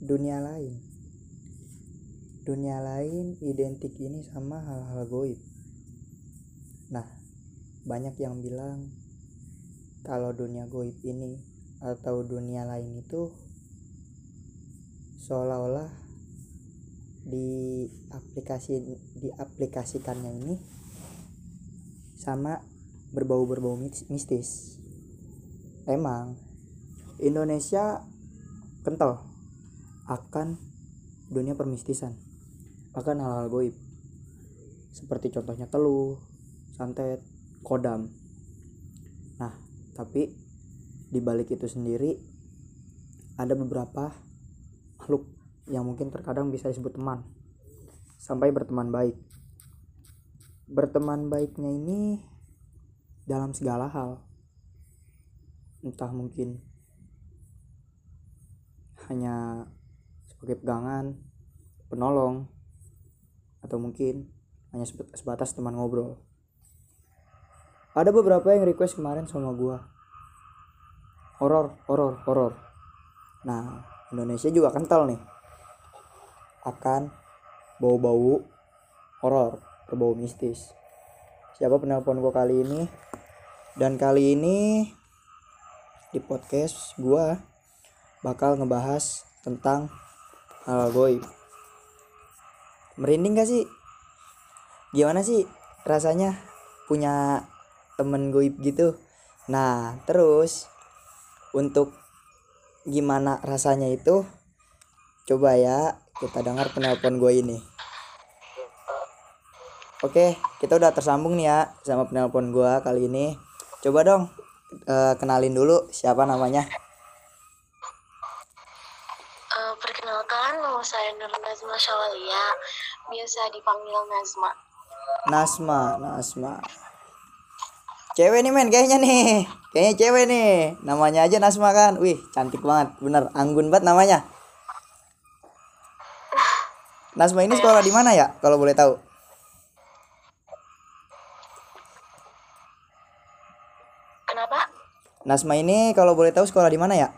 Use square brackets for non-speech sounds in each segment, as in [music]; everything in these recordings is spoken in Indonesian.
dunia lain. Dunia lain identik ini sama hal-hal goib. Nah banyak yang bilang kalau dunia goib ini atau dunia lain itu seolah-olah di aplikasi diaplikasikannya ini sama berbau-berbau mistis. Emang Indonesia kental akan dunia permistisan akan hal-hal goib seperti contohnya teluh, santet, kodam. Nah, tapi di balik itu sendiri ada beberapa makhluk yang mungkin terkadang bisa disebut teman sampai berteman baik. Berteman baiknya ini dalam segala hal. Entah mungkin hanya sebagai pegangan, penolong, atau mungkin hanya sebatas teman ngobrol. Ada beberapa yang request kemarin sama gua. Horor, horor, horor. Nah, Indonesia juga kental nih akan bau-bau horor, berbau mistis. Siapa penelpon gua kali ini? Dan kali ini di podcast gua bakal ngebahas tentang hal goib merinding gak sih? Gimana sih rasanya punya temen goib gitu? Nah terus untuk gimana rasanya itu coba ya kita dengar penelpon gue ini. Oke kita udah tersambung nih ya sama penelpon gue kali ini. Coba dong uh, kenalin dulu siapa namanya Nur Nazma Syawalia, biasa dipanggil Nazma. Nazma, Nazma. Cewek nih men kayaknya nih. Kayaknya cewek nih. Namanya aja Nazma kan. Wih, cantik banget. Bener, anggun banget namanya. Nazma ini sekolah di mana ya? Kalau boleh tahu. Kenapa? Nazma ini kalau boleh tahu sekolah di mana ya?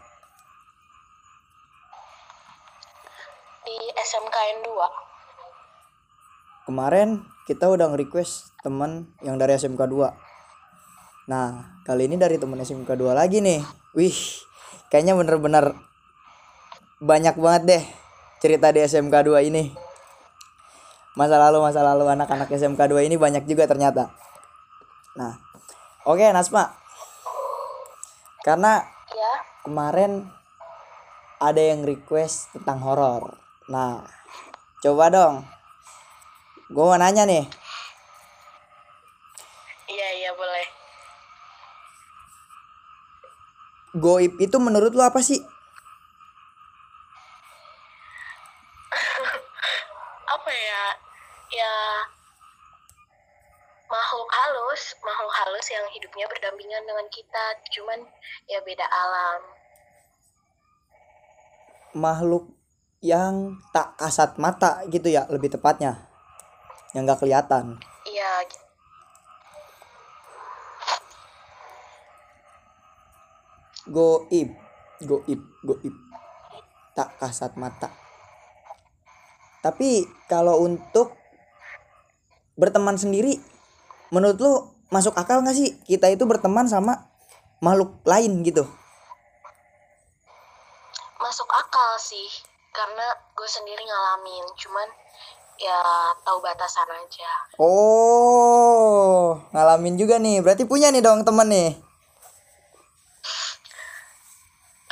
SMKN 2 kemarin kita udah nge-request temen yang dari SMK 2 nah kali ini dari temen SMK 2 lagi nih. Wih kayaknya bener-bener banyak banget deh cerita di SMK 2 ini. Masa lalu masa lalu anak-anak SMK 2 ini banyak juga ternyata. Nah oke okay, Nasma. Karena ya. kemarin ada yang request tentang horor. Nah, coba dong. Gue mau nanya nih. Iya, iya boleh. Goib itu menurut lo apa sih? [laughs] apa ya? Ya makhluk halus, makhluk halus yang hidupnya berdampingan dengan kita, cuman ya beda alam. Makhluk yang tak kasat mata gitu ya lebih tepatnya yang gak kelihatan. Iya goib goib goib. Tak kasat mata. Tapi kalau untuk berteman sendiri menurut lu masuk akal gak sih kita itu berteman sama makhluk lain gitu? Masuk akal sih karena gue sendiri ngalamin. Cuman ya tahu batasan aja. Oh ngalamin juga nih. Berarti punya nih dong temen nih.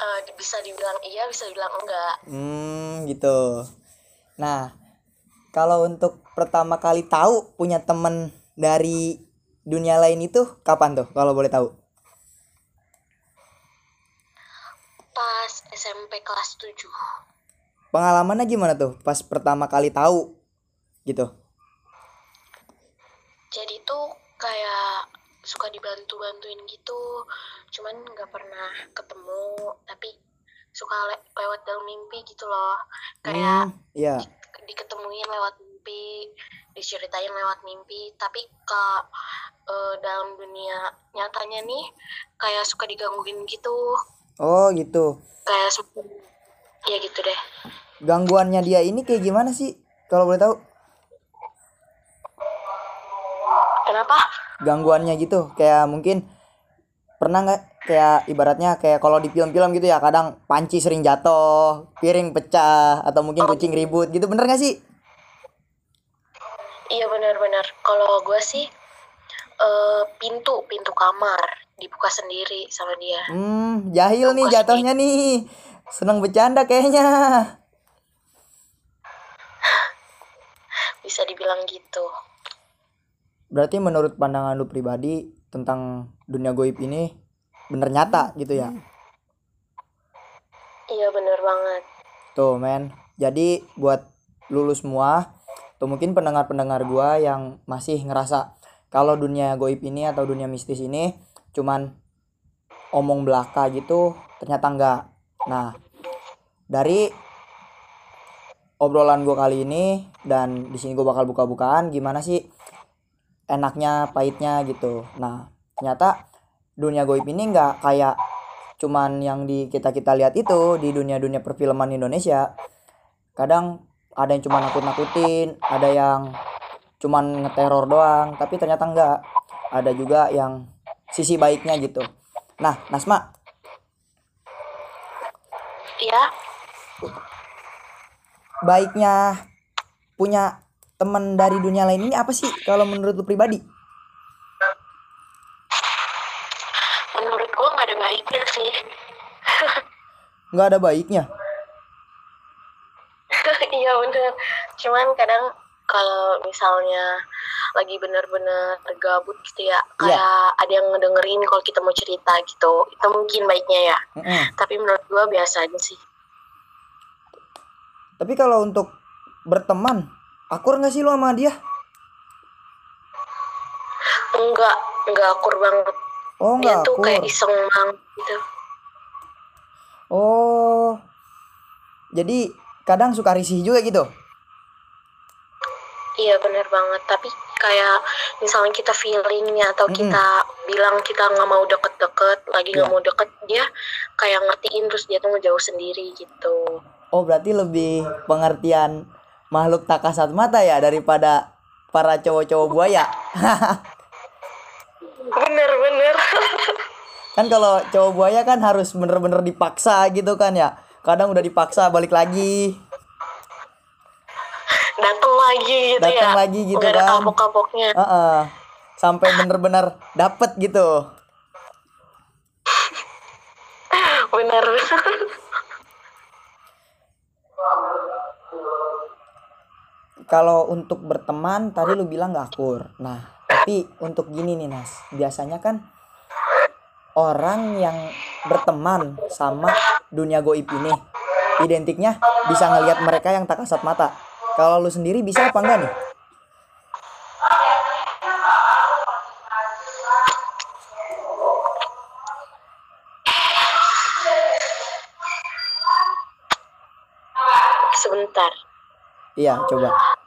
Uh, bisa dibilang iya bisa dibilang enggak. Hmm gitu. Nah kalau untuk pertama kali tahu punya temen dari dunia lain itu kapan tuh kalau boleh tahu? Pas SMP kelas 7 pengalamannya gimana tuh pas pertama kali tahu gitu. Jadi tuh kayak suka dibantu bantuin gitu. Cuman nggak pernah ketemu tapi suka le lewat dalam mimpi gitu loh. Kayak hmm, yeah. di diketemuin lewat mimpi diceritain lewat mimpi. Tapi ke uh, dalam dunia nyatanya nih kayak suka digangguin gitu. Oh gitu. Kayak suka ya gitu deh. Gangguannya dia ini kayak gimana sih? Kalau boleh tahu? Kenapa? Gangguannya gitu, kayak mungkin pernah nggak kayak ibaratnya kayak kalau di film-film gitu ya kadang panci sering jatuh, piring pecah atau mungkin kucing ribut gitu. Bener nggak sih? iya benar-benar kalau gue sih eh, pintu pintu kamar dibuka sendiri sama dia. Hmm, jahil nih jatuhnya nih. Seneng bercanda kayaknya. bisa dibilang gitu Berarti menurut pandangan lu pribadi tentang dunia goib ini bener nyata gitu ya? iya bener banget Tuh men. Jadi buat lulu semua, tuh mungkin pendengar-pendengar gua yang masih ngerasa kalau dunia goib ini atau dunia mistis ini cuman omong belaka gitu, ternyata enggak. Nah, dari obrolan gua kali ini dan di sini gua bakal buka-bukaan gimana sih enaknya, pahitnya gitu. Nah, ternyata dunia goib ini enggak kayak cuman yang di kita kita lihat itu di dunia-dunia perfilman Indonesia. Kadang ada yang cuma nakut-nakutin ada yang cuman ngeteror doang tapi ternyata enggak ada juga yang sisi baiknya gitu. Nah Nasma. Iya. Baiknya punya teman dari dunia lain ini apa sih kalau menurut lu pribadi? Menurut gue nggak ada baiknya sih. [laughs] Nggak ada baiknya? [laughs] Iya bener. Cuman kadang kalau misalnya lagi bener-bener gabut gitu ya Iya. kayak ada yang ngedengerin kalau kita mau cerita gitu itu mungkin baiknya ya. Mm-mm. tapi menurut gua biasa aja sih. Tapi kalau untuk berteman akur nggak sih lu sama dia? Enggak enggak akur banget. Oh dia nggak tuh akur. kayak iseng banget gitu. Oh. Jadi kadang suka risih juga gitu? Iya bener banget. Tapi kayak misalnya kita feelingnya atau Mm-mm. kita bilang kita nggak mau deket-deket lagi nggak Iya. mau deket dia kayak ngertiin terus dia tuh ngejauh sendiri gitu. Oh berarti lebih pengertian makhluk tak kasat mata ya daripada para cowok-cowok buaya. bener-bener kan kalau cowok buaya kan harus bener-bener dipaksa gitu kan ya. Kadang udah dipaksa balik lagi. datang lagi gitu Datang ya lagi gitu nggak ada kan. kapok-kapoknya Heeh. Sampai bener-bener dapet gitu. bener Kalau untuk berteman tadi lu bilang gak akur. Nah, tapi untuk gini nih Nas, biasanya kan orang yang berteman sama dunia goib ini identiknya bisa ngelihat mereka yang tak kasat mata. Kalau lu sendiri bisa apa enggak nih? sebentar Iya, coba.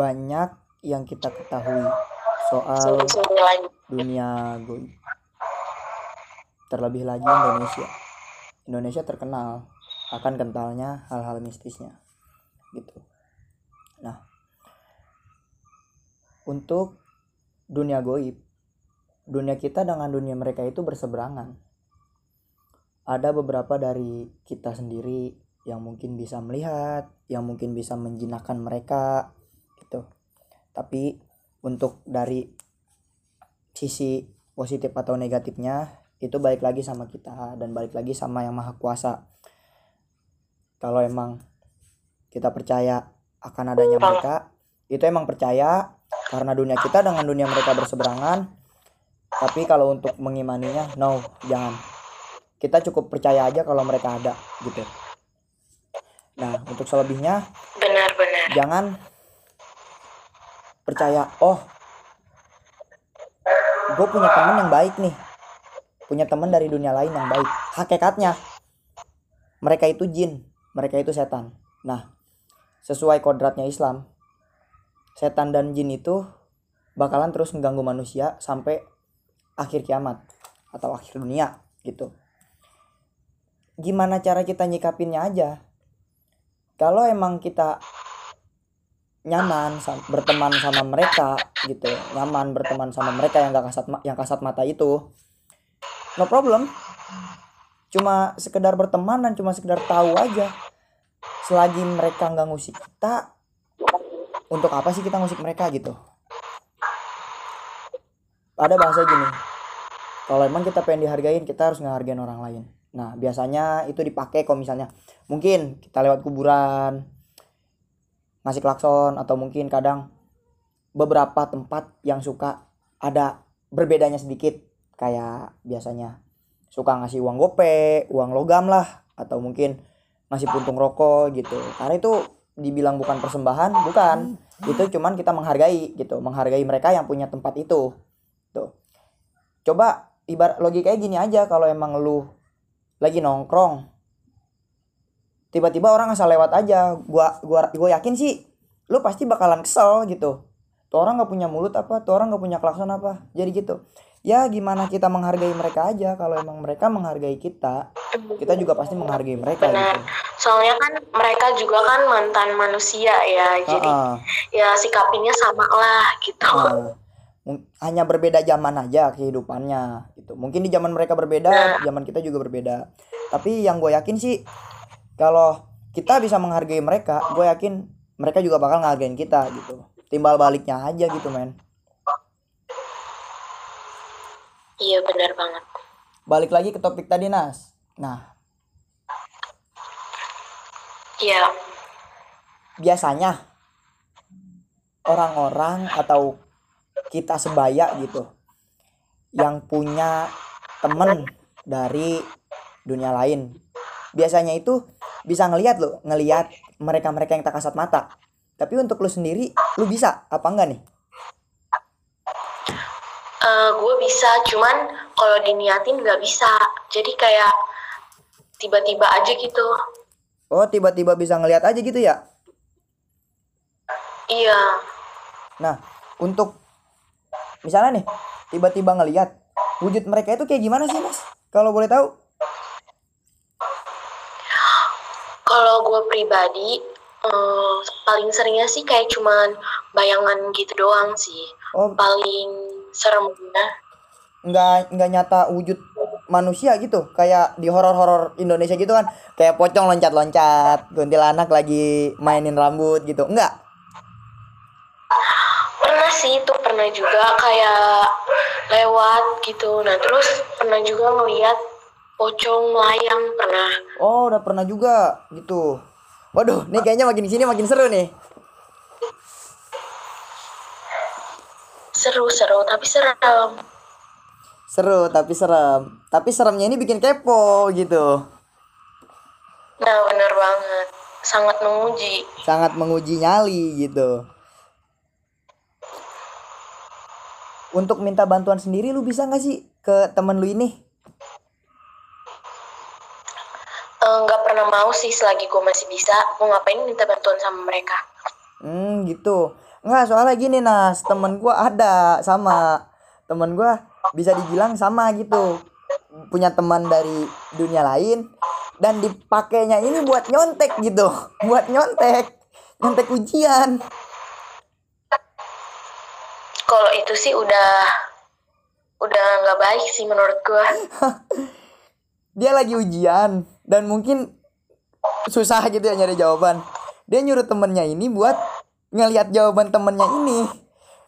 Banyak yang kita ketahui soal dunia goib. Terlebih lagi Indonesia. Indonesia terkenal akan kentalnya hal-hal mistisnya. Gitu. Nah, untuk dunia goib, dunia kita dengan dunia mereka itu berseberangan. Ada beberapa dari kita sendiri yang mungkin bisa melihat, yang mungkin bisa menjinakkan mereka gitu. Tapi untuk dari sisi positif atau negatifnya itu balik lagi sama kita dan balik lagi sama yang maha kuasa. Kalau emang kita percaya akan adanya mereka itu emang percaya karena dunia kita dengan dunia mereka berseberangan. Tapi kalau untuk mengimaninya no jangan. Kita cukup percaya aja kalau mereka ada gitu. Nah untuk selebihnya benar-benar jangan percaya oh gue punya temen yang baik nih. Punya teman dari dunia lain yang baik. Hakikatnya mereka itu jin mereka itu setan. Nah sesuai kodratnya Islam setan dan jin itu bakalan terus mengganggu manusia sampai akhir kiamat atau akhir dunia gitu. Gimana cara kita nyikapinnya aja? Kalau emang kita nyaman sam- berteman sama mereka gitu. Nyaman berteman sama mereka yang gak kasat yang kasat mata itu. No problem. Cuma sekedar berteman dan cuma sekedar tahu aja. Selagi mereka nggak ngusik kita untuk apa sih kita ngusik mereka gitu? Ada bahasa gini kalau emang kita pengen dihargain kita harus ngehargain orang lain. Nah biasanya itu dipakai kalau misalnya mungkin kita lewat kuburan ngasih klakson atau mungkin kadang beberapa tempat yang suka ada berbedanya sedikit kayak biasanya suka ngasih uang gope, uang logam lah atau mungkin ngasih puntung rokok gitu. Karena itu dibilang bukan persembahan, bukan. Itu cuman kita menghargai gitu, menghargai mereka yang punya tempat itu. Tuh. Coba ibarat logikanya gini aja kalau emang lu lagi nongkrong tiba-tiba orang asal lewat aja. Gua gua gua yakin sih lu pasti bakalan kesel gitu. Tuh orang nggak punya mulut apa? Tuh orang nggak punya klakson apa? Jadi gitu. Ya gimana kita menghargai mereka aja. Kalau emang mereka menghargai kita kita juga pasti menghargai mereka Benar. gitu. Soalnya kan mereka juga kan mantan manusia ya, jadi Heeh. ya sikapinnya sama lah gitu. Nah, mung- hanya berbeda zaman aja kehidupannya gitu. Mungkin di zaman mereka berbeda zaman kita juga berbeda. Tapi yang gue yakin sih kalau kita bisa menghargai mereka gue yakin mereka juga bakal ngehargain kita gitu. Timbal baliknya aja gitu men. Iya benar banget. balik lagi ke topik tadi Nas. Nah. Iya, biasanya orang-orang atau kita sebaya gitu yang punya temen dari dunia lain biasanya itu bisa ngelihat lo ngelihat mereka-mereka yang tak kasat mata. Tapi untuk lu sendiri lu bisa apa enggak nih? Gue Eh, bisa, cuman kalau diniatin nggak bisa. Jadi kayak tiba-tiba aja gitu. oh tiba-tiba bisa ngelihat aja gitu ya? Iya, nah untuk misalnya nih tiba-tiba ngelihat wujud mereka itu kayak gimana sih mas? Kalau boleh tahu kalau gue pribadi eh, paling seringnya sih kayak cuman bayangan gitu doang sih. oh. Paling seremnya nggak nggak nyata wujud manusia gitu. Kayak di horor-horor Indonesia gitu kan. Kayak pocong loncat-loncat kuntilanak lagi mainin rambut gitu. Enggak pernah sih itu pernah juga. Kayak lewat gitu. Nah terus pernah juga ngeliat pocong melayang pernah. oh udah pernah juga gitu. Waduh nih kayaknya makin di sini makin seru nih. Seru-seru tapi serem. seru tapi serem. Tapi seremnya ini bikin kepo gitu. Nah bener banget, sangat menguji. sangat menguji nyali gitu. Untuk minta bantuan sendiri lu bisa nggak sih ke temen lu ini Eh, nggak pernah mau sih selagi gue masih bisa mau ngapain minta bantuan sama mereka? Hmm gitu. Nggak soalnya gini Nas. Temen gua ada sama. Temen gua bisa dibilang sama gitu. Punya teman dari dunia lain Dan dipakainya ini buat nyontek gitu. [laughs] Buat nyontek. Nyontek ujian. Kalau itu sih udah udah nggak baik sih menurut gue [laughs] Dia lagi ujian Dan mungkin susah gitu ya nyari jawaban Dia nyuruh temennya ini buat ngelihat jawaban temennya ini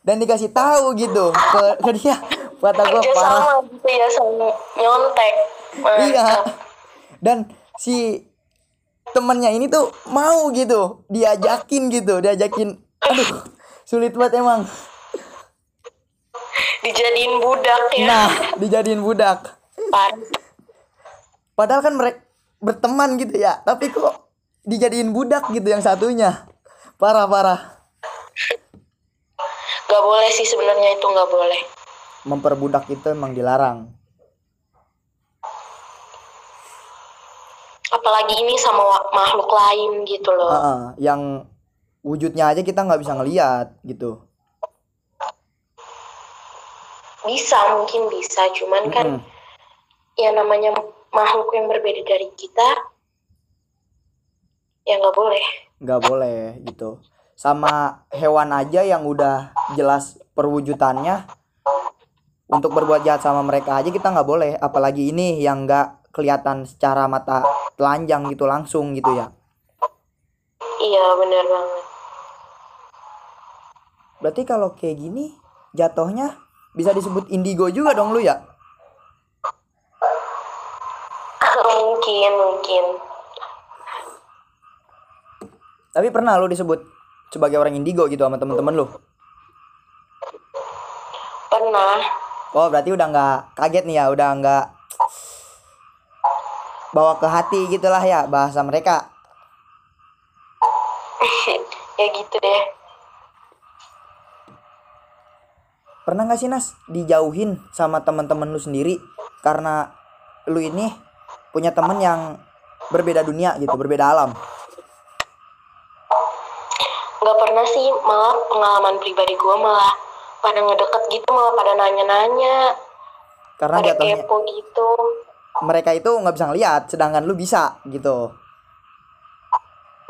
Dan dikasih tahu gitu ke, ke dia Kata kerja parah sama gitu ya sama nyontek Iya. Dan si temennya ini tuh mau gitu, diajakin gitu, diajakin. Aduh, sulit banget emang. dijadiin budak ya Nah, dijadiin budak. Padahal kan mereka berteman gitu ya, tapi kok dijadiin budak gitu yang satunya. Parah parah. nggak boleh sih sebenarnya itu nggak boleh memperbudak itu emang dilarang apalagi ini sama makhluk lain gitu loh Heeh, yang wujudnya aja kita nggak bisa ngeliat gitu bisa mungkin bisa cuman kan Mm-mm. ya namanya makhluk yang berbeda dari kita ya nggak boleh. Nggak boleh gitu. Sama hewan aja yang udah jelas perwujudannya untuk berbuat jahat sama mereka aja kita nggak boleh. Apalagi ini yang nggak kelihatan secara mata telanjang gitu langsung gitu ya. Iya benar banget. Berarti kalau kayak gini jatuhnya bisa disebut indigo juga dong lu ya mungkin mungkin. Tapi pernah lu disebut sebagai orang indigo gitu sama temen-temen lu? Pernah. Oh berarti udah nggak kaget nih ya udah nggak bawa ke hati gitulah ya bahasa mereka. [laughs] Ya gitu deh. Pernah gak sih Nas dijauhin sama teman-teman lu sendiri karena lu ini punya temen yang berbeda dunia gitu, berbeda alam. nggak pernah sih malah pengalaman pribadi gue malah pada ngedeket gitu malah pada nanya-nanya Karena pada jatuhnya kepo gitu mereka itu nggak bisa ngeliat, sedangkan lu bisa gitu.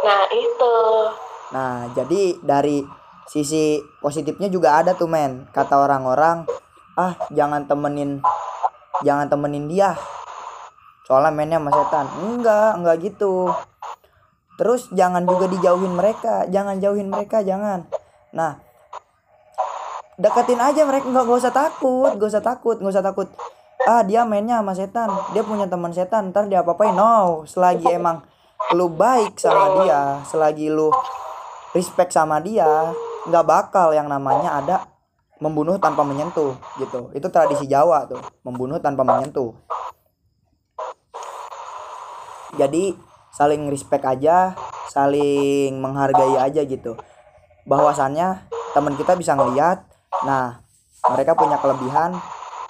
nah itu Nah, jadi dari sisi positifnya juga ada tuh men. Kata orang-orang, ah jangan temenin jangan temenin dia. Soalnya mainnya sama setan. Enggak, enggak gitu. Terus jangan juga dijauhin mereka, jangan jauhin mereka, jangan. Nah, deketin aja mereka, nggak nggak usah takut, nggak usah takut, nggak usah takut. Ah dia mainnya sama setan, dia punya teman setan, ntar dia apa apain? No, selagi emang lu baik sama dia, selagi lu respect sama dia, nggak bakal yang namanya ada membunuh tanpa menyentuh gitu. Itu tradisi Jawa tuh, membunuh tanpa menyentuh. Jadi saling respect aja, saling menghargai aja gitu. Bahwasannya teman kita bisa ngeliat, nah mereka punya kelebihan,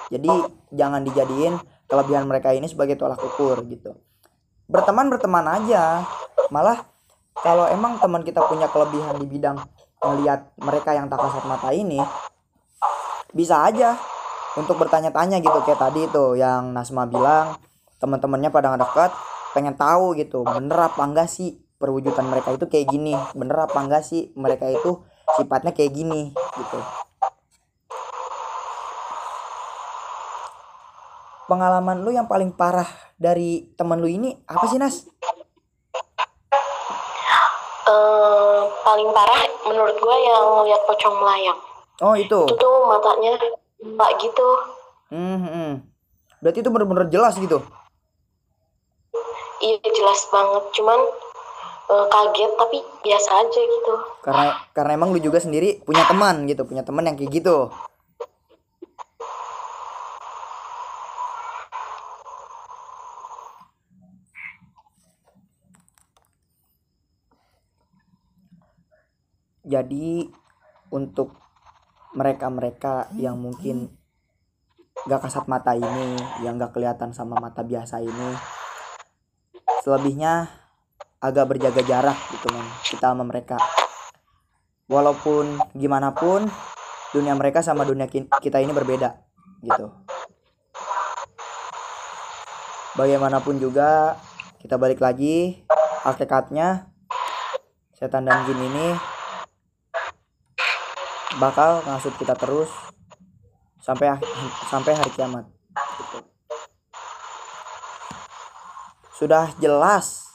jadi jangan dijadiin kelebihan mereka ini sebagai tolak ukur gitu. Berteman berteman aja, malah kalau emang teman kita punya kelebihan di bidang melihat mereka yang tak kasat mata ini bisa aja untuk bertanya-tanya gitu kayak tadi tuh yang Nasma bilang teman-temannya pada ngedekat pengen tahu gitu bener apa enggak sih perwujudan mereka itu kayak gini bener apa enggak sih mereka itu sifatnya kayak gini gitu pengalaman lu yang paling parah dari teman lu ini apa sih Nas? Eh, paling parah menurut gue yang ngeliat pocong melayang Oh itu. itu tuh matanya mbak gitu Hmm, hmm. Berarti itu bener-bener jelas gitu. Iya jelas banget cuman eh, kaget tapi biasa aja gitu Karena karena emang lu juga sendiri punya teman gitu, punya teman yang kayak gitu. Jadi untuk mereka-mereka yang mungkin gak kasat mata ini, yang gak kelihatan sama mata biasa ini, selebihnya agak berjaga jarak gitu men kita sama mereka. Walaupun gimana pun dunia mereka sama dunia kita ini berbeda gitu. Bagaimanapun juga kita balik lagi hakikatnya setan dan jin ini bakal ngasut kita terus sampai sampai hari kiamat gitu. Sudah jelas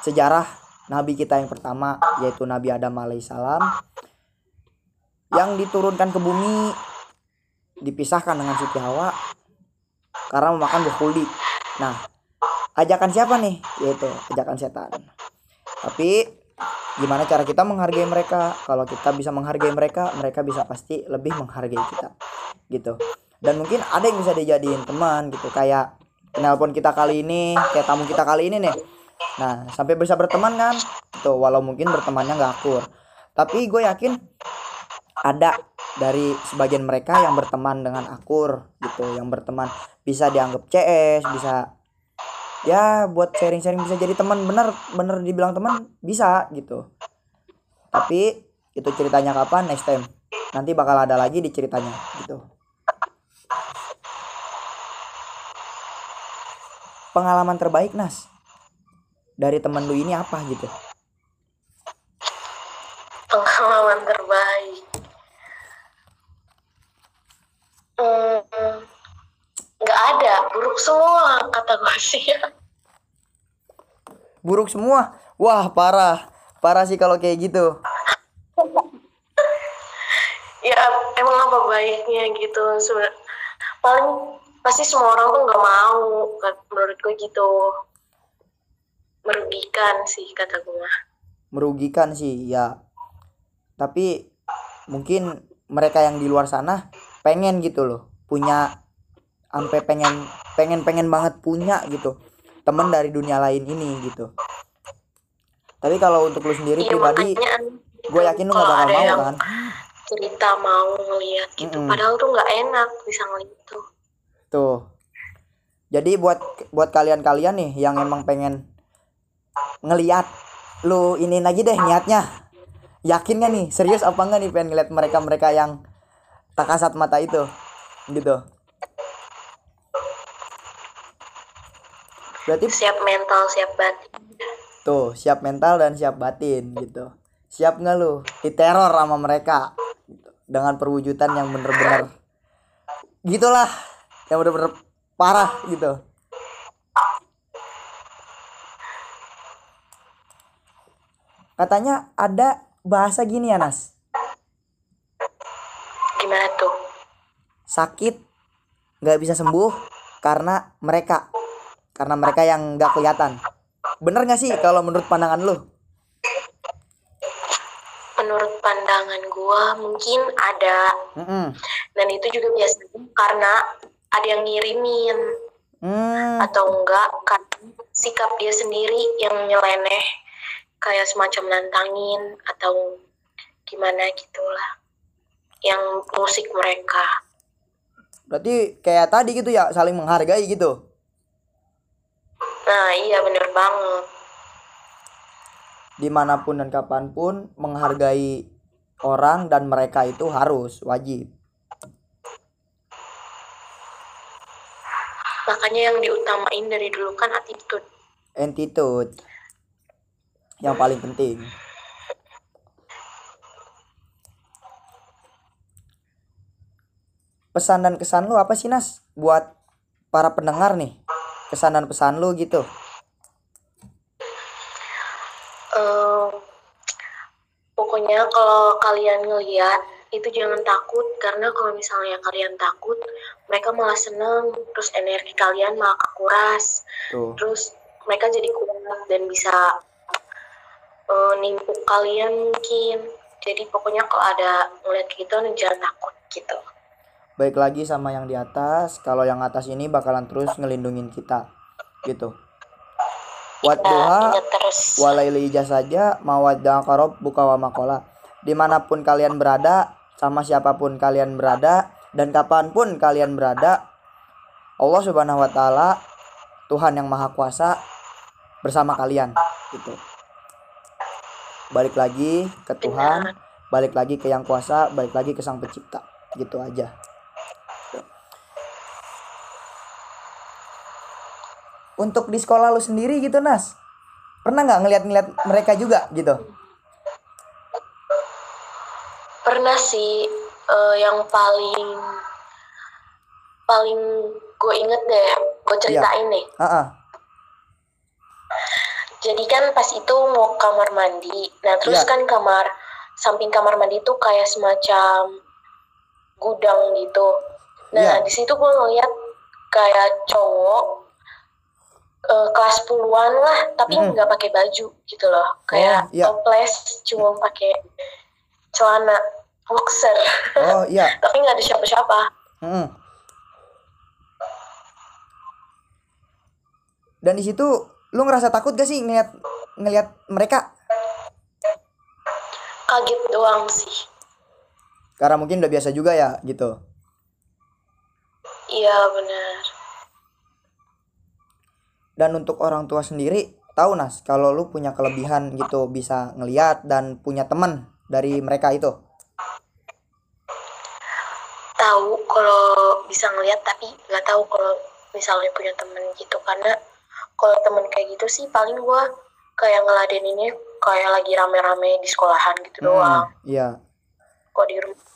sejarah nabi kita yang pertama yaitu Nabi Adam alaihissalam yang diturunkan ke bumi dipisahkan dengan Siti Hawa karena memakan buah kuldi. Nah, ajakan siapa nih? Yaitu ajakan setan. Tapi gimana cara kita menghargai mereka? Kalau kita bisa menghargai mereka, mereka bisa pasti lebih menghargai kita. Gitu. Dan mungkin ada yang bisa dijadiin teman gitu kayak penelpon kita kali ini, kayak tamu kita kali ini nih. Nah, sampai bisa berteman kan? Tuh, walau mungkin bertemannya nggak akur. Tapi gue yakin ada dari sebagian mereka yang berteman dengan akur gitu. Yang berteman. Bisa dianggap CS bisa ya buat sharing-sharing bisa jadi teman. Bener bener dibilang teman bisa gitu. Tapi itu ceritanya kapan? Next time. Nanti bakal ada lagi di ceritanya gitu pengalaman terbaik Nas? Dari temen lu ini apa gitu? Pengalaman terbaik. Hmm, nggak ada. Buruk semua kata gue sih. Buruk semua? Wah parah. Parah sih kalau kayak gitu. [laughs] Ya emang apa baiknya gitu? Seben- paling pasti semua orang tuh nggak mau kan, menurut gue gitu. Merugikan sih kata gue merugikan sih ya. Tapi mungkin mereka yang di luar sana pengen gitu loh. Punya sampai pengen pengen pengen banget punya gitu. Temen dari dunia lain ini gitu. Tapi kalau untuk lu sendiri iya pribadi gue yakin lu gak bakal mau yang kan? cerita mau ngeliat gitu Mm-mm. padahal tuh nggak enak bisa ngeliat tuh tuh. Jadi buat buat kalian-kalian nih yang emang pengen ngeliat lu ini lagi deh niatnya. Yakin gak nih serius apa enggak nih pengen ngeliat mereka mereka yang tak kasat mata itu gitu. Berarti siap mental siap batin. Tuh siap mental dan siap batin gitu. Siap nggak lu? Diteror sama mereka gitu. dengan perwujudan yang bener-bener gitulah yang bener-bener parah gitu. Katanya ada bahasa gini ya Nas? Gimana tuh? Sakit nggak bisa sembuh karena mereka karena mereka yang nggak kelihatan. Bener nggak sih kalau menurut pandangan lu? Menurut pandangan gua mungkin ada. Mm-mm. dan itu juga biasanya karena ada yang ngirimin. Hmm, atau enggak karena sikap dia sendiri yang nyeleneh kayak semacam nantangin atau gimana gitulah yang musik mereka. Berarti kayak tadi gitu ya saling menghargai gitu? Nah iya bener banget. Di mana pun dan kapan pun menghargai orang dan mereka itu harus wajib makanya yang diutamain dari dulu kan attitude. Attitude. Yang paling penting. Pesan dan kesan lu apa sih Nas? Buat para pendengar nih. Kesan dan pesan lu gitu. Eh, pokoknya kalau kalian ngeliat itu jangan takut karena kalau misalnya kalian takut mereka malah seneng terus energi kalian malah kekuras. Tuh terus mereka jadi kuat dan bisa nimpuk kalian mungkin. Jadi pokoknya kalau ada ngeliat gitu jangan takut gitu. Baik lagi sama yang di atas. Kalau yang atas ini bakalan terus ngelindungin kita gitu. Ingat terus. walaili saja mawaddah karob buka wa makola. Di mana pun kalian berada sama siapa pun kalian berada dan kapan pun kalian berada Allah subhanahu wa taala Tuhan yang maha kuasa bersama kalian gitu. Balik lagi ke Tuhan balik lagi ke yang kuasa balik lagi ke sang pencipta gitu aja. Untuk di sekolah lu sendiri gitu Nas pernah nggak ngeliat-ngeliat mereka juga gitu pernah sih eh, yang paling paling gue inget deh gue ceritain nih Heeh. jadi kan pas itu mau kamar mandi nah terus Iya. kan kamar samping kamar mandi itu kayak semacam gudang gitu nah Iya. di situ gue ngeliat kayak cowok eh, kelas puluhan lah tapi nggak pakai baju gitu loh kayak iya. toples cuma pakai celana boxer. Oh iya. [laughs] Tapi nggak ada siapa-siapa. Heeh. dan di situ lu ngerasa takut gak sih ngeliat ngeliat mereka? Kaget doang sih. Karena mungkin udah biasa juga ya gitu. Iya benar. dan untuk orang tua sendiri tahu nas kalau lu punya kelebihan gitu bisa ngeliat dan punya teman dari mereka itu Tahu kalau bisa ngeliat tapi nggak tahu kalau misalnya punya temen gitu. Karena kalau temen kayak gitu sih paling gua kayak ngeladeninnya kayak lagi rame-rame di sekolahan gitu doang. Hmm, iya. Kok di rumah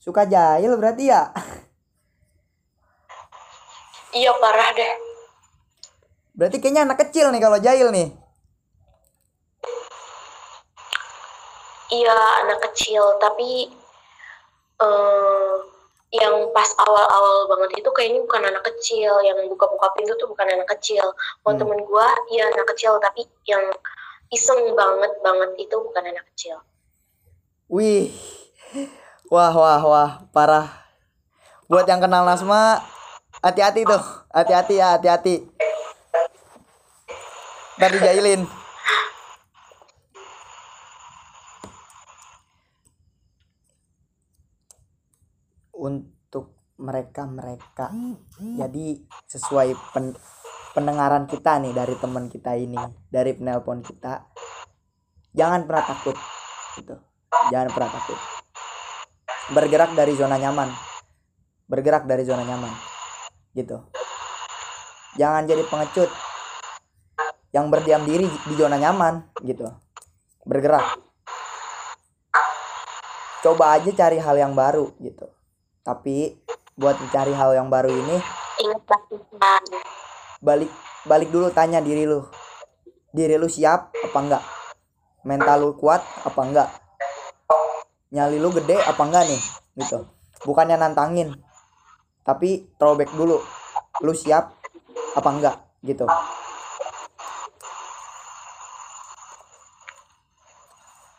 suka jahil berarti ya? Iya parah deh. berarti kayaknya anak kecil nih kalau jahil nih Iya anak kecil. Tapi eh yang pas awal-awal banget itu kayaknya bukan anak kecil. Yang buka-buka pintu tuh bukan anak kecil. Kalau Hmm. temen gua ya anak kecil. Tapi yang iseng banget banget itu bukan anak kecil. wih. Wah wah wah. Parah. Buat yang kenal Nasma hati-hati tuh. Hati-hati ya hati-hati. Ntar dijailin untuk mereka-mereka. Jadi sesuai pen- pendengaran kita nih dari teman kita ini dari penelpon kita jangan pernah takut gitu. Jangan pernah takut. Bergerak dari zona nyaman. Bergerak dari zona nyaman gitu. Jangan jadi pengecut yang berdiam diri di zona nyaman gitu. Bergerak. Coba aja cari hal yang baru gitu tapi buat mencari hal yang baru ini balik balik dulu tanya diri lu. Diri lu siap apa enggak? Mental lu kuat apa enggak? Nyali lu gede apa enggak nih? Gitu. Bukannya nantangin. Tapi throwback dulu. Lu siap apa enggak? Gitu.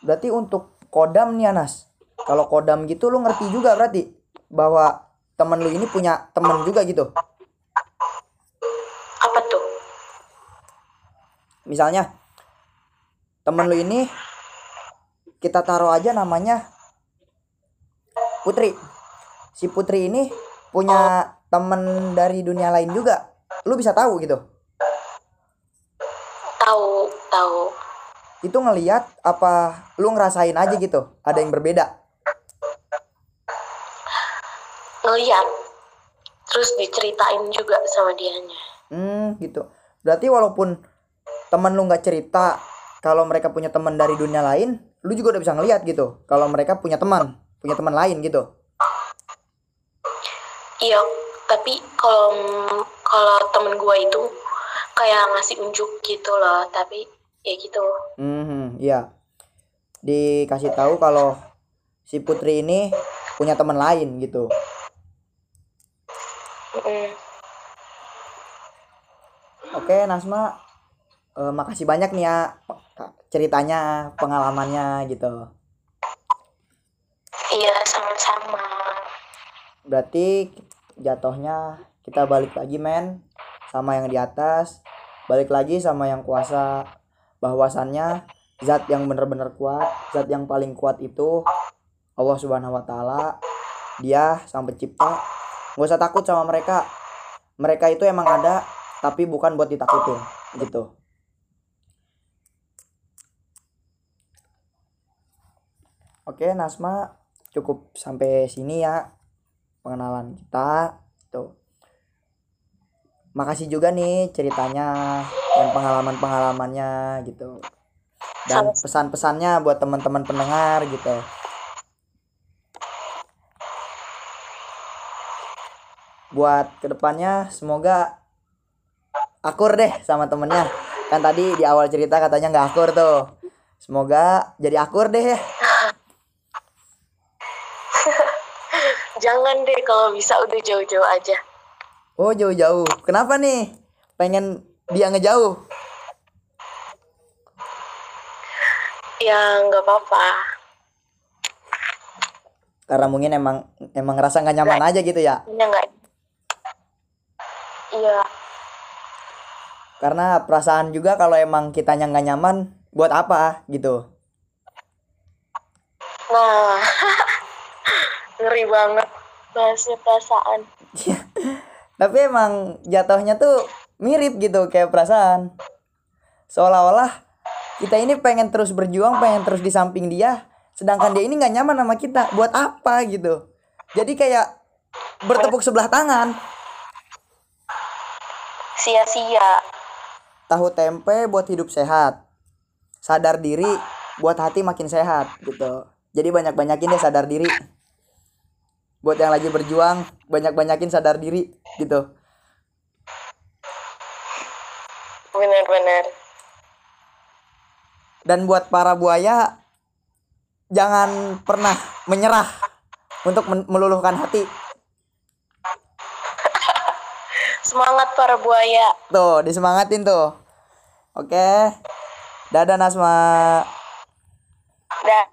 Berarti untuk kodam nih Anas. Kalau kodam gitu lu ngerti juga berarti bahwa temen lu ini punya temen juga gitu? Apa tuh? misalnya temen lu ini kita taruh aja namanya Putri. Si Putri ini punya temen dari dunia lain juga. Lu bisa tahu gitu? Tahu, tahu. itu ngeliat apa lu ngerasain aja gitu? Ada yang berbeda Ngeliat. Terus diceritain juga sama dianya. hmm gitu berarti walaupun temen lu nggak cerita kalau mereka punya teman dari dunia lain lu juga udah bisa ngeliat gitu kalau mereka punya teman punya teman lain gitu Iya, tapi kalau kalau temen gua itu kayak ngasih unjuk gitu loh, tapi ya gitu. Hmm, iya. Dikasih tahu kalau si Putri ini punya teman lain gitu. Mm. Oke, Nasma, eh, makasih banyak nih ya ceritanya, pengalamannya gitu. Iya, sama-sama. Berarti jatuhnya kita balik lagi men sama yang di atas, balik lagi sama yang kuasa. Bahwasannya zat yang benar-benar kuat, zat yang paling kuat itu Allah Subhanahu wa taala. Dia sang pencipta. Gak usah takut sama mereka. Mereka itu emang ada tapi bukan buat ditakutin gitu. Oke, Nasma cukup sampai sini ya pengenalan kita tuh makasih juga nih ceritanya dan pengalaman-pengalamannya gitu dan pesan-pesannya buat teman-teman pendengar gitu buat ke depannya semoga akur deh sama temennya kan tadi di awal cerita katanya nggak akur tuh semoga jadi akur deh ya [laughs] Jangan deh kalau bisa udah jauh-jauh aja. Oh jauh-jauh. Kenapa nih? Pengen dia ngejauh? Ya nggak apa-apa. Karena mungkin emang emang ngerasa nggak nyaman aja gitu ya. Ini nggak. Iya, Karena perasaan juga kalau emang kitanya nggak nyaman, buat apa gitu? Nah, [laughs] ngeri banget bahasnya perasaan. Tapi emang jatuhnya tuh mirip gitu kayak perasaan. Seolah-olah kita ini pengen terus berjuang, pengen terus di samping dia, sedangkan dia ini nggak nyaman sama kita. Buat apa gitu? Jadi kayak bertepuk sebelah tangan. Sia-sia. Tahu tempe buat hidup sehat. Sadar diri buat hati makin sehat gitu. Jadi banyak-banyakin deh sadar diri. Buat yang lagi berjuang, banyak-banyakin sadar diri gitu. Benar-benar. Dan buat para buaya jangan pernah menyerah untuk meluluhkan hati. Semangat para buaya. Tuh, disemangatin tuh. Oke. Dadah Nasma. Dah.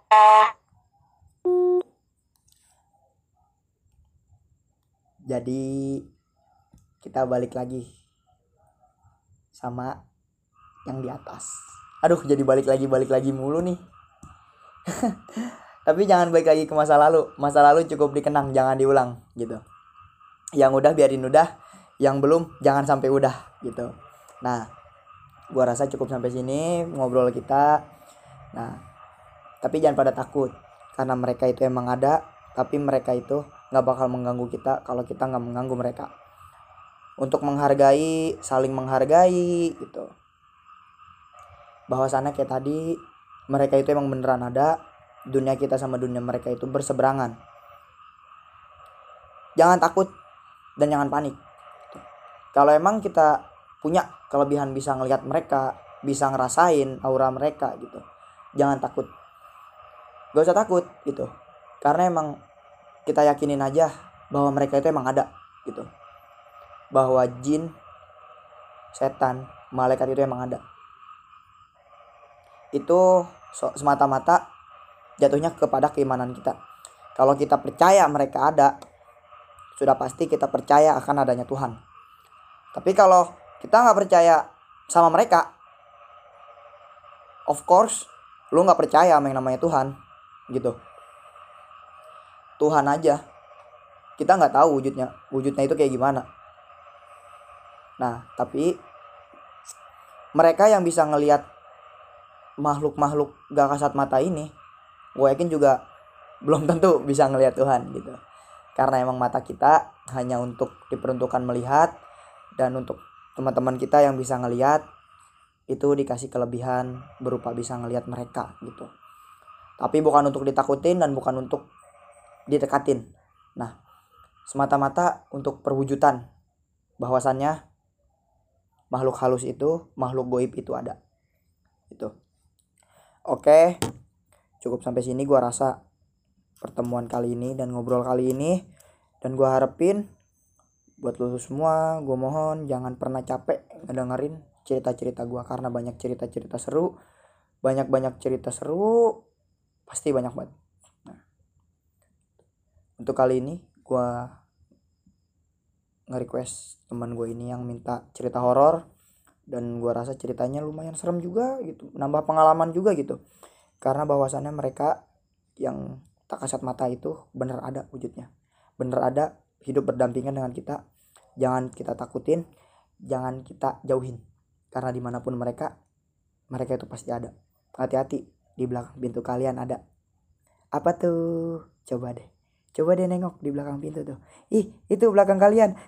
Jadi kita balik lagi sama yang di atas. Aduh, jadi balik lagi balik lagi mulu nih. [laughs] Tapi jangan balik lagi ke masa lalu. Masa lalu cukup dikenang, jangan diulang gitu. Yang udah biarin udah, yang belum jangan sampai udah gitu. Nah, gua rasa cukup sampai sini ngobrol kita. Nah, tapi jangan pada takut karena mereka itu emang ada, tapi mereka itu nggak bakal mengganggu kita kalau kita nggak mengganggu mereka. Untuk menghargai, saling menghargai gitu. Bahwasannya kayak tadi mereka itu emang beneran ada, dunia kita sama dunia mereka itu berseberangan. Jangan takut dan jangan panik. Kalau emang kita punya kelebihan bisa ngelihat mereka, bisa ngerasain aura mereka gitu. Jangan takut. Gak usah takut gitu. Karena emang kita yakinin aja bahwa mereka itu emang ada gitu. Bahwa jin, setan, malaikat itu emang ada. Itu semata-mata jatuhnya kepada keimanan kita. Kalau kita percaya mereka ada, sudah pasti kita percaya akan adanya Tuhan. Tapi kalau kita nggak percaya sama mereka, of course, lu nggak percaya sama yang namanya Tuhan, gitu. Tuhan aja, kita nggak tahu wujudnya, wujudnya itu kayak gimana. Nah, tapi mereka yang bisa ngelihat makhluk-makhluk gak kasat mata ini, gue yakin juga belum tentu bisa ngelihat Tuhan gitu. Karena emang mata kita hanya untuk diperuntukkan melihat dan untuk teman-teman kita yang bisa ngelihat itu dikasih kelebihan berupa bisa ngelihat mereka gitu. Tapi bukan untuk ditakutin dan bukan untuk ditekatin. Nah, semata-mata untuk perwujudan bahwasannya makhluk halus itu, makhluk goib itu ada. Itu. Oke. Cukup sampai sini gua rasa pertemuan kali ini dan ngobrol kali ini dan gua harapin buat lu semua gua mohon jangan pernah capek ngedengerin cerita-cerita gua karena banyak cerita-cerita seru banyak-banyak cerita seru pasti banyak banget. Nah, untuk kali ini gua nge-request teman gue ini yang minta cerita horor dan gua rasa ceritanya lumayan serem juga gitu nambah pengalaman juga gitu. Karena bahwasannya mereka yang tak kasat mata itu bener ada wujudnya. Bener ada hidup berdampingan dengan kita jangan kita takutin jangan kita jauhin. Karena di mana pun mereka mereka itu pasti ada. Hati-hati di belakang pintu kalian ada. Apa tuh? Coba deh. Coba deh nengok di belakang pintu tuh. Ih itu belakang kalian [laughs]